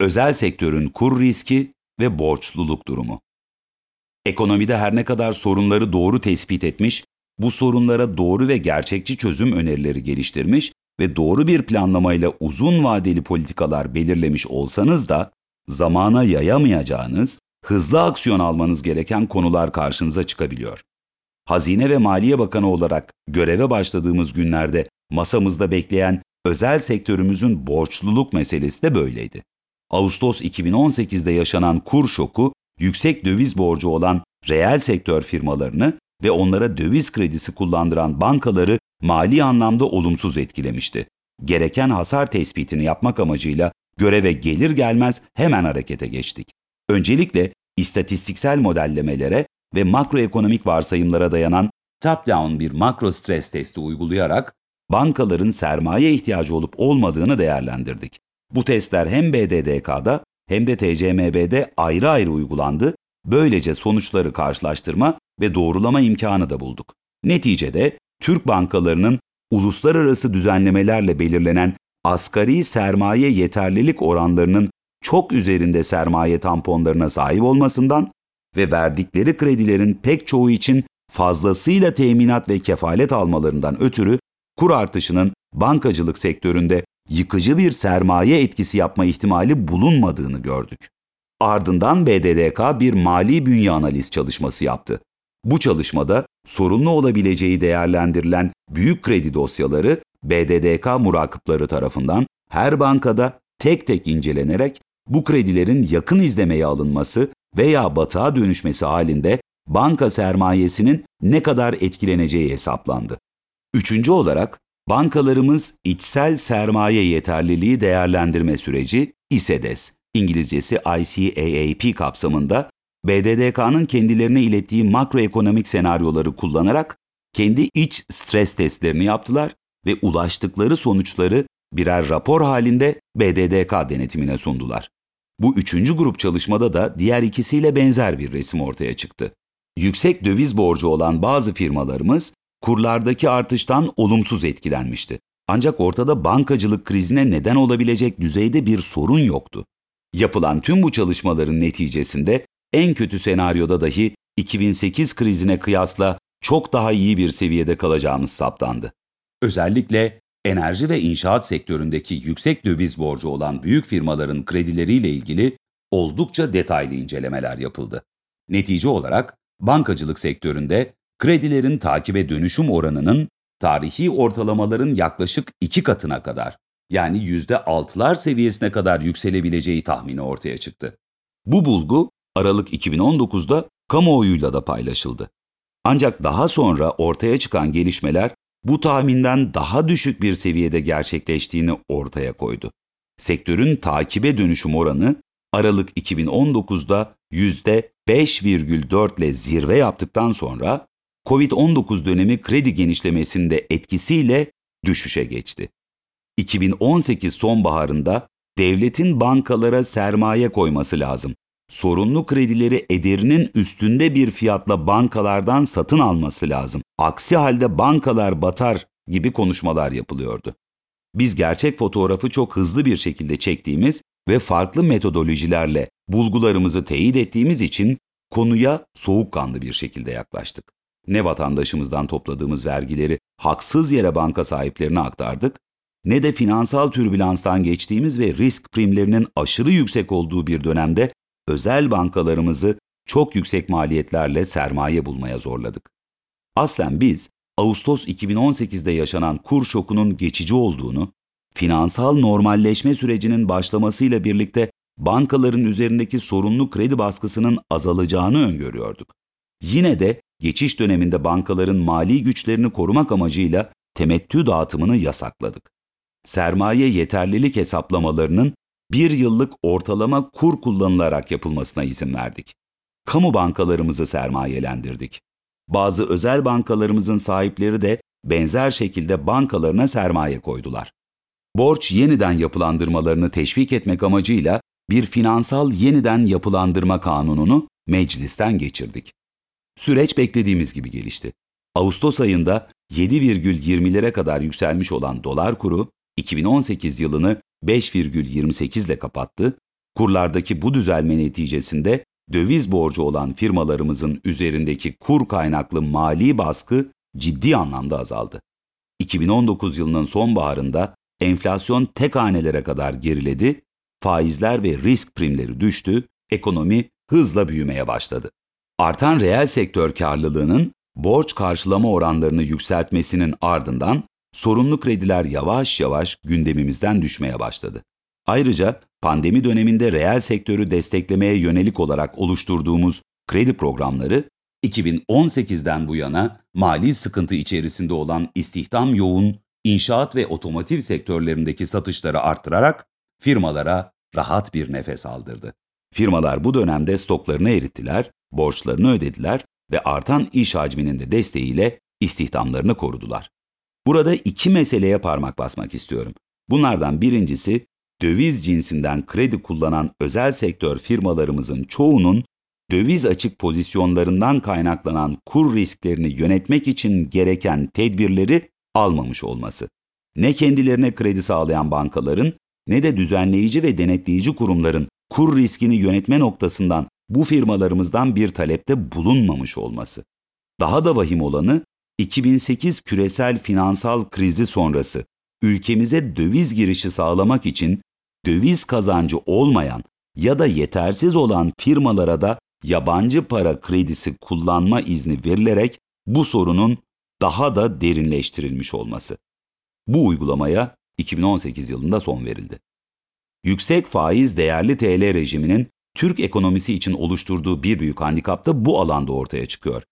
özel sektörün kur riski ve borçluluk durumu. Ekonomide her ne kadar sorunları doğru tespit etmiş, bu sorunlara doğru ve gerçekçi çözüm önerileri geliştirmiş ve doğru bir planlamayla uzun vadeli politikalar belirlemiş olsanız da zamana yayamayacağınız, hızlı aksiyon almanız gereken konular karşınıza çıkabiliyor. Hazine ve Maliye Bakanı olarak göreve başladığımız günlerde masamızda bekleyen özel sektörümüzün borçluluk meselesi de böyleydi. Ağustos 2018'de yaşanan kur şoku, yüksek döviz borcu olan reel sektör firmalarını ve onlara döviz kredisi kullandıran bankaları mali anlamda olumsuz etkilemişti. Gereken hasar tespitini yapmak amacıyla göreve gelir gelmez hemen harekete geçtik. Öncelikle istatistiksel modellemelere ve makroekonomik varsayımlara dayanan top-down bir makro stres testi uygulayarak bankaların sermaye ihtiyacı olup olmadığını değerlendirdik. Bu testler hem BDDK'da hem de TCMB'de ayrı ayrı uygulandı. Böylece sonuçları karşılaştırma ve doğrulama imkanı da bulduk. Neticede Türk bankalarının uluslararası düzenlemelerle belirlenen asgari sermaye yeterlilik oranlarının çok üzerinde sermaye tamponlarına sahip olmasından ve verdikleri kredilerin pek çoğu için fazlasıyla teminat ve kefalet almalarından ötürü kur artışının bankacılık sektöründe yıkıcı bir sermaye etkisi yapma ihtimali bulunmadığını gördük. Ardından BDDK bir mali bünye analiz çalışması yaptı. Bu çalışmada sorunlu olabileceği değerlendirilen büyük kredi dosyaları BDDK murakıpları tarafından her bankada tek tek incelenerek bu kredilerin yakın izlemeye alınması veya batığa dönüşmesi halinde banka sermayesinin ne kadar etkileneceği hesaplandı. Üçüncü olarak bankalarımız içsel sermaye yeterliliği değerlendirme süreci İSEDES, İngilizcesi ICAAP kapsamında BDDK'nın kendilerine ilettiği makroekonomik senaryoları kullanarak kendi iç stres testlerini yaptılar ve ulaştıkları sonuçları birer rapor halinde BDDK denetimine sundular. Bu üçüncü grup çalışmada da diğer ikisiyle benzer bir resim ortaya çıktı. Yüksek döviz borcu olan bazı firmalarımız kurlardaki artıştan olumsuz etkilenmişti. Ancak ortada bankacılık krizine neden olabilecek düzeyde bir sorun yoktu. Yapılan tüm bu çalışmaların neticesinde en kötü senaryoda dahi 2008 krizine kıyasla çok daha iyi bir seviyede kalacağımız saptandı. Özellikle enerji ve inşaat sektöründeki yüksek döviz borcu olan büyük firmaların kredileriyle ilgili oldukça detaylı incelemeler yapıldı. Netice olarak bankacılık sektöründe kredilerin takibe dönüşüm oranının tarihi ortalamaların yaklaşık iki katına kadar yani yüzde altılar seviyesine kadar yükselebileceği tahmini ortaya çıktı. Bu bulgu Aralık 2019'da kamuoyuyla da paylaşıldı. Ancak daha sonra ortaya çıkan gelişmeler bu tahminden daha düşük bir seviyede gerçekleştiğini ortaya koydu. Sektörün takibe dönüşüm oranı Aralık 2019'da %5,4 ile zirve yaptıktan sonra Covid-19 dönemi kredi genişlemesinde etkisiyle düşüşe geçti. 2018 sonbaharında devletin bankalara sermaye koyması lazım. Sorunlu kredileri ederinin üstünde bir fiyatla bankalardan satın alması lazım. Aksi halde bankalar batar gibi konuşmalar yapılıyordu. Biz gerçek fotoğrafı çok hızlı bir şekilde çektiğimiz ve farklı metodolojilerle bulgularımızı teyit ettiğimiz için konuya soğukkanlı bir şekilde yaklaştık. Ne vatandaşımızdan topladığımız vergileri haksız yere banka sahiplerine aktardık, ne de finansal türbülanstan geçtiğimiz ve risk primlerinin aşırı yüksek olduğu bir dönemde özel bankalarımızı çok yüksek maliyetlerle sermaye bulmaya zorladık. Aslen biz Ağustos 2018'de yaşanan kur şokunun geçici olduğunu, finansal normalleşme sürecinin başlamasıyla birlikte bankaların üzerindeki sorunlu kredi baskısının azalacağını öngörüyorduk. Yine de geçiş döneminde bankaların mali güçlerini korumak amacıyla temettü dağıtımını yasakladık. Sermaye yeterlilik hesaplamalarının bir yıllık ortalama kur kullanılarak yapılmasına izin verdik. Kamu bankalarımızı sermayelendirdik. Bazı özel bankalarımızın sahipleri de benzer şekilde bankalarına sermaye koydular. Borç yeniden yapılandırmalarını teşvik etmek amacıyla bir finansal yeniden yapılandırma kanununu meclisten geçirdik. Süreç beklediğimiz gibi gelişti. Ağustos ayında 7,20'lere kadar yükselmiş olan dolar kuru 2018 yılını 5,28 ile kapattı. Kurlardaki bu düzelme neticesinde döviz borcu olan firmalarımızın üzerindeki kur kaynaklı mali baskı ciddi anlamda azaldı. 2019 yılının sonbaharında enflasyon tek hanelere kadar geriledi, faizler ve risk primleri düştü, ekonomi hızla büyümeye başladı. Artan reel sektör karlılığının borç karşılama oranlarını yükseltmesinin ardından sorunlu krediler yavaş yavaş gündemimizden düşmeye başladı. Ayrıca pandemi döneminde reel sektörü desteklemeye yönelik olarak oluşturduğumuz kredi programları 2018'den bu yana mali sıkıntı içerisinde olan istihdam yoğun inşaat ve otomotiv sektörlerindeki satışları arttırarak firmalara rahat bir nefes aldırdı. Firmalar bu dönemde stoklarını erittiler, borçlarını ödediler ve artan iş hacminin de desteğiyle istihdamlarını korudular. Burada iki meseleye parmak basmak istiyorum. Bunlardan birincisi döviz cinsinden kredi kullanan özel sektör firmalarımızın çoğunun döviz açık pozisyonlarından kaynaklanan kur risklerini yönetmek için gereken tedbirleri almamış olması. Ne kendilerine kredi sağlayan bankaların ne de düzenleyici ve denetleyici kurumların kur riskini yönetme noktasından bu firmalarımızdan bir talepte bulunmamış olması. Daha da vahim olanı 2008 küresel finansal krizi sonrası ülkemize döviz girişi sağlamak için döviz kazancı olmayan ya da yetersiz olan firmalara da yabancı para kredisi kullanma izni verilerek bu sorunun daha da derinleştirilmiş olması. Bu uygulamaya 2018 yılında son verildi. Yüksek faiz değerli TL rejiminin Türk ekonomisi için oluşturduğu bir büyük handikap da bu alanda ortaya çıkıyor.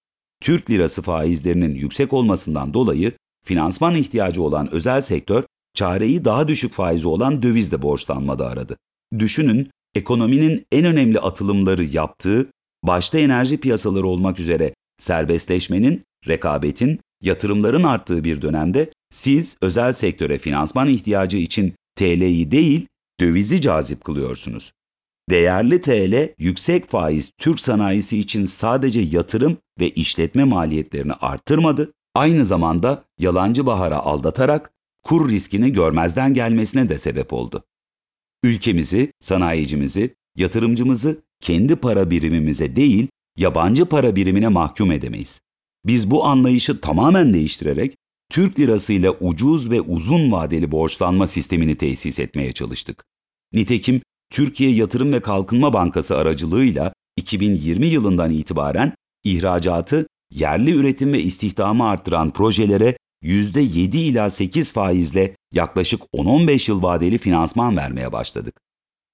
Türk lirası faizlerinin yüksek olmasından dolayı finansman ihtiyacı olan özel sektör çareyi daha düşük faizi olan dövizle borçlanmada aradı. Düşünün, ekonominin en önemli atılımları yaptığı, başta enerji piyasaları olmak üzere serbestleşmenin, rekabetin, yatırımların arttığı bir dönemde siz özel sektöre finansman ihtiyacı için TL'yi değil, dövizi cazip kılıyorsunuz. Değerli TL, yüksek faiz Türk sanayisi için sadece yatırım ve işletme maliyetlerini arttırmadı, aynı zamanda yalancı bahara aldatarak kur riskini görmezden gelmesine de sebep oldu. Ülkemizi, sanayicimizi, yatırımcımızı kendi para birimimize değil, yabancı para birimine mahkum edemeyiz. Biz bu anlayışı tamamen değiştirerek Türk lirasıyla ucuz ve uzun vadeli borçlanma sistemini tesis etmeye çalıştık. Nitekim Türkiye Yatırım ve Kalkınma Bankası aracılığıyla 2020 yılından itibaren ihracatı, yerli üretim ve istihdamı arttıran projelere %7 ila 8 faizle yaklaşık 10-15 yıl vadeli finansman vermeye başladık.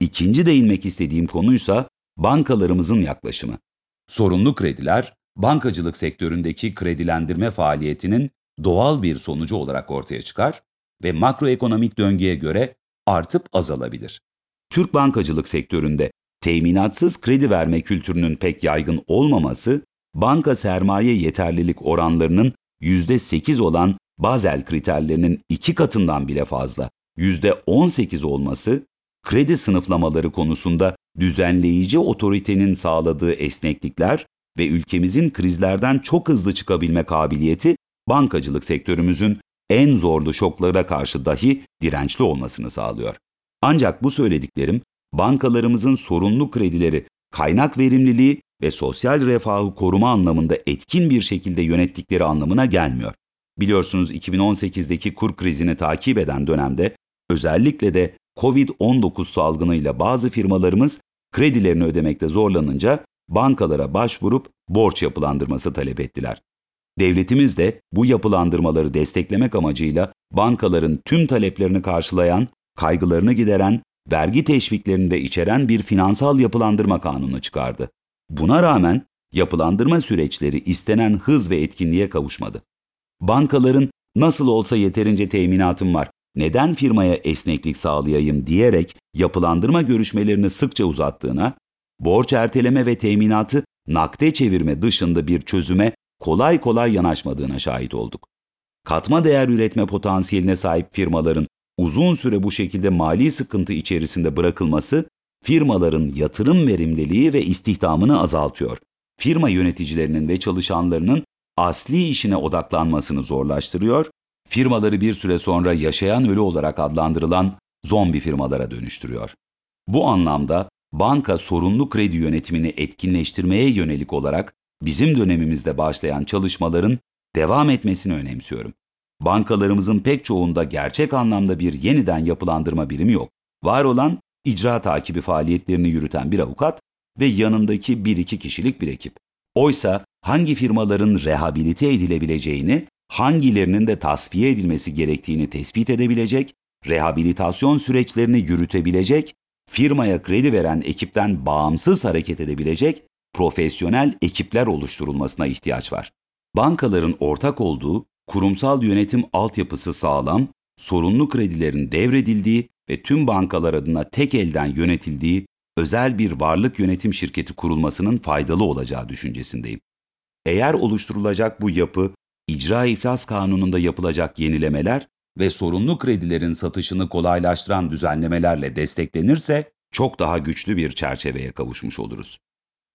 İkinci değinmek istediğim konuysa bankalarımızın yaklaşımı. Sorunlu krediler, bankacılık sektöründeki kredilendirme faaliyetinin doğal bir sonucu olarak ortaya çıkar ve makroekonomik döngüye göre artıp azalabilir. Türk bankacılık sektöründe teminatsız kredi verme kültürünün pek yaygın olmaması, banka sermaye yeterlilik oranlarının %8 olan Bazel kriterlerinin iki katından bile fazla %18 olması, kredi sınıflamaları konusunda düzenleyici otoritenin sağladığı esneklikler ve ülkemizin krizlerden çok hızlı çıkabilme kabiliyeti bankacılık sektörümüzün en zorlu şoklara karşı dahi dirençli olmasını sağlıyor. Ancak bu söylediklerim bankalarımızın sorunlu kredileri kaynak verimliliği ve sosyal refahı koruma anlamında etkin bir şekilde yönettikleri anlamına gelmiyor. Biliyorsunuz 2018'deki kur krizini takip eden dönemde özellikle de Covid-19 salgınıyla bazı firmalarımız kredilerini ödemekte zorlanınca bankalara başvurup borç yapılandırması talep ettiler. Devletimiz de bu yapılandırmaları desteklemek amacıyla bankaların tüm taleplerini karşılayan, kaygılarını gideren, vergi teşviklerini de içeren bir finansal yapılandırma kanunu çıkardı. Buna rağmen yapılandırma süreçleri istenen hız ve etkinliğe kavuşmadı. Bankaların nasıl olsa yeterince teminatım var, neden firmaya esneklik sağlayayım diyerek yapılandırma görüşmelerini sıkça uzattığına, borç erteleme ve teminatı nakde çevirme dışında bir çözüme kolay kolay yanaşmadığına şahit olduk. Katma değer üretme potansiyeline sahip firmaların uzun süre bu şekilde mali sıkıntı içerisinde bırakılması, firmaların yatırım verimliliği ve istihdamını azaltıyor. Firma yöneticilerinin ve çalışanlarının asli işine odaklanmasını zorlaştırıyor, firmaları bir süre sonra yaşayan ölü olarak adlandırılan zombi firmalara dönüştürüyor. Bu anlamda banka sorunlu kredi yönetimini etkinleştirmeye yönelik olarak bizim dönemimizde başlayan çalışmaların devam etmesini önemsiyorum. Bankalarımızın pek çoğunda gerçek anlamda bir yeniden yapılandırma birimi yok. Var olan icra takibi faaliyetlerini yürüten bir avukat ve yanındaki bir iki kişilik bir ekip. Oysa hangi firmaların rehabilite edilebileceğini, hangilerinin de tasfiye edilmesi gerektiğini tespit edebilecek, rehabilitasyon süreçlerini yürütebilecek, firmaya kredi veren ekipten bağımsız hareket edebilecek profesyonel ekipler oluşturulmasına ihtiyaç var. Bankaların ortak olduğu kurumsal yönetim altyapısı sağlam, sorunlu kredilerin devredildiği ve tüm bankalar adına tek elden yönetildiği özel bir varlık yönetim şirketi kurulmasının faydalı olacağı düşüncesindeyim. Eğer oluşturulacak bu yapı, icra iflas kanununda yapılacak yenilemeler ve sorunlu kredilerin satışını kolaylaştıran düzenlemelerle desteklenirse çok daha güçlü bir çerçeveye kavuşmuş oluruz.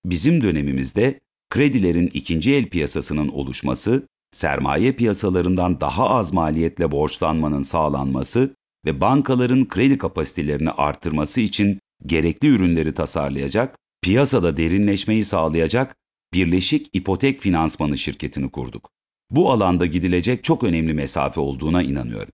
Bizim dönemimizde kredilerin ikinci el piyasasının oluşması, sermaye piyasalarından daha az maliyetle borçlanmanın sağlanması ve bankaların kredi kapasitelerini arttırması için gerekli ürünleri tasarlayacak, piyasada derinleşmeyi sağlayacak Birleşik İpotek Finansmanı şirketini kurduk. Bu alanda gidilecek çok önemli mesafe olduğuna inanıyorum.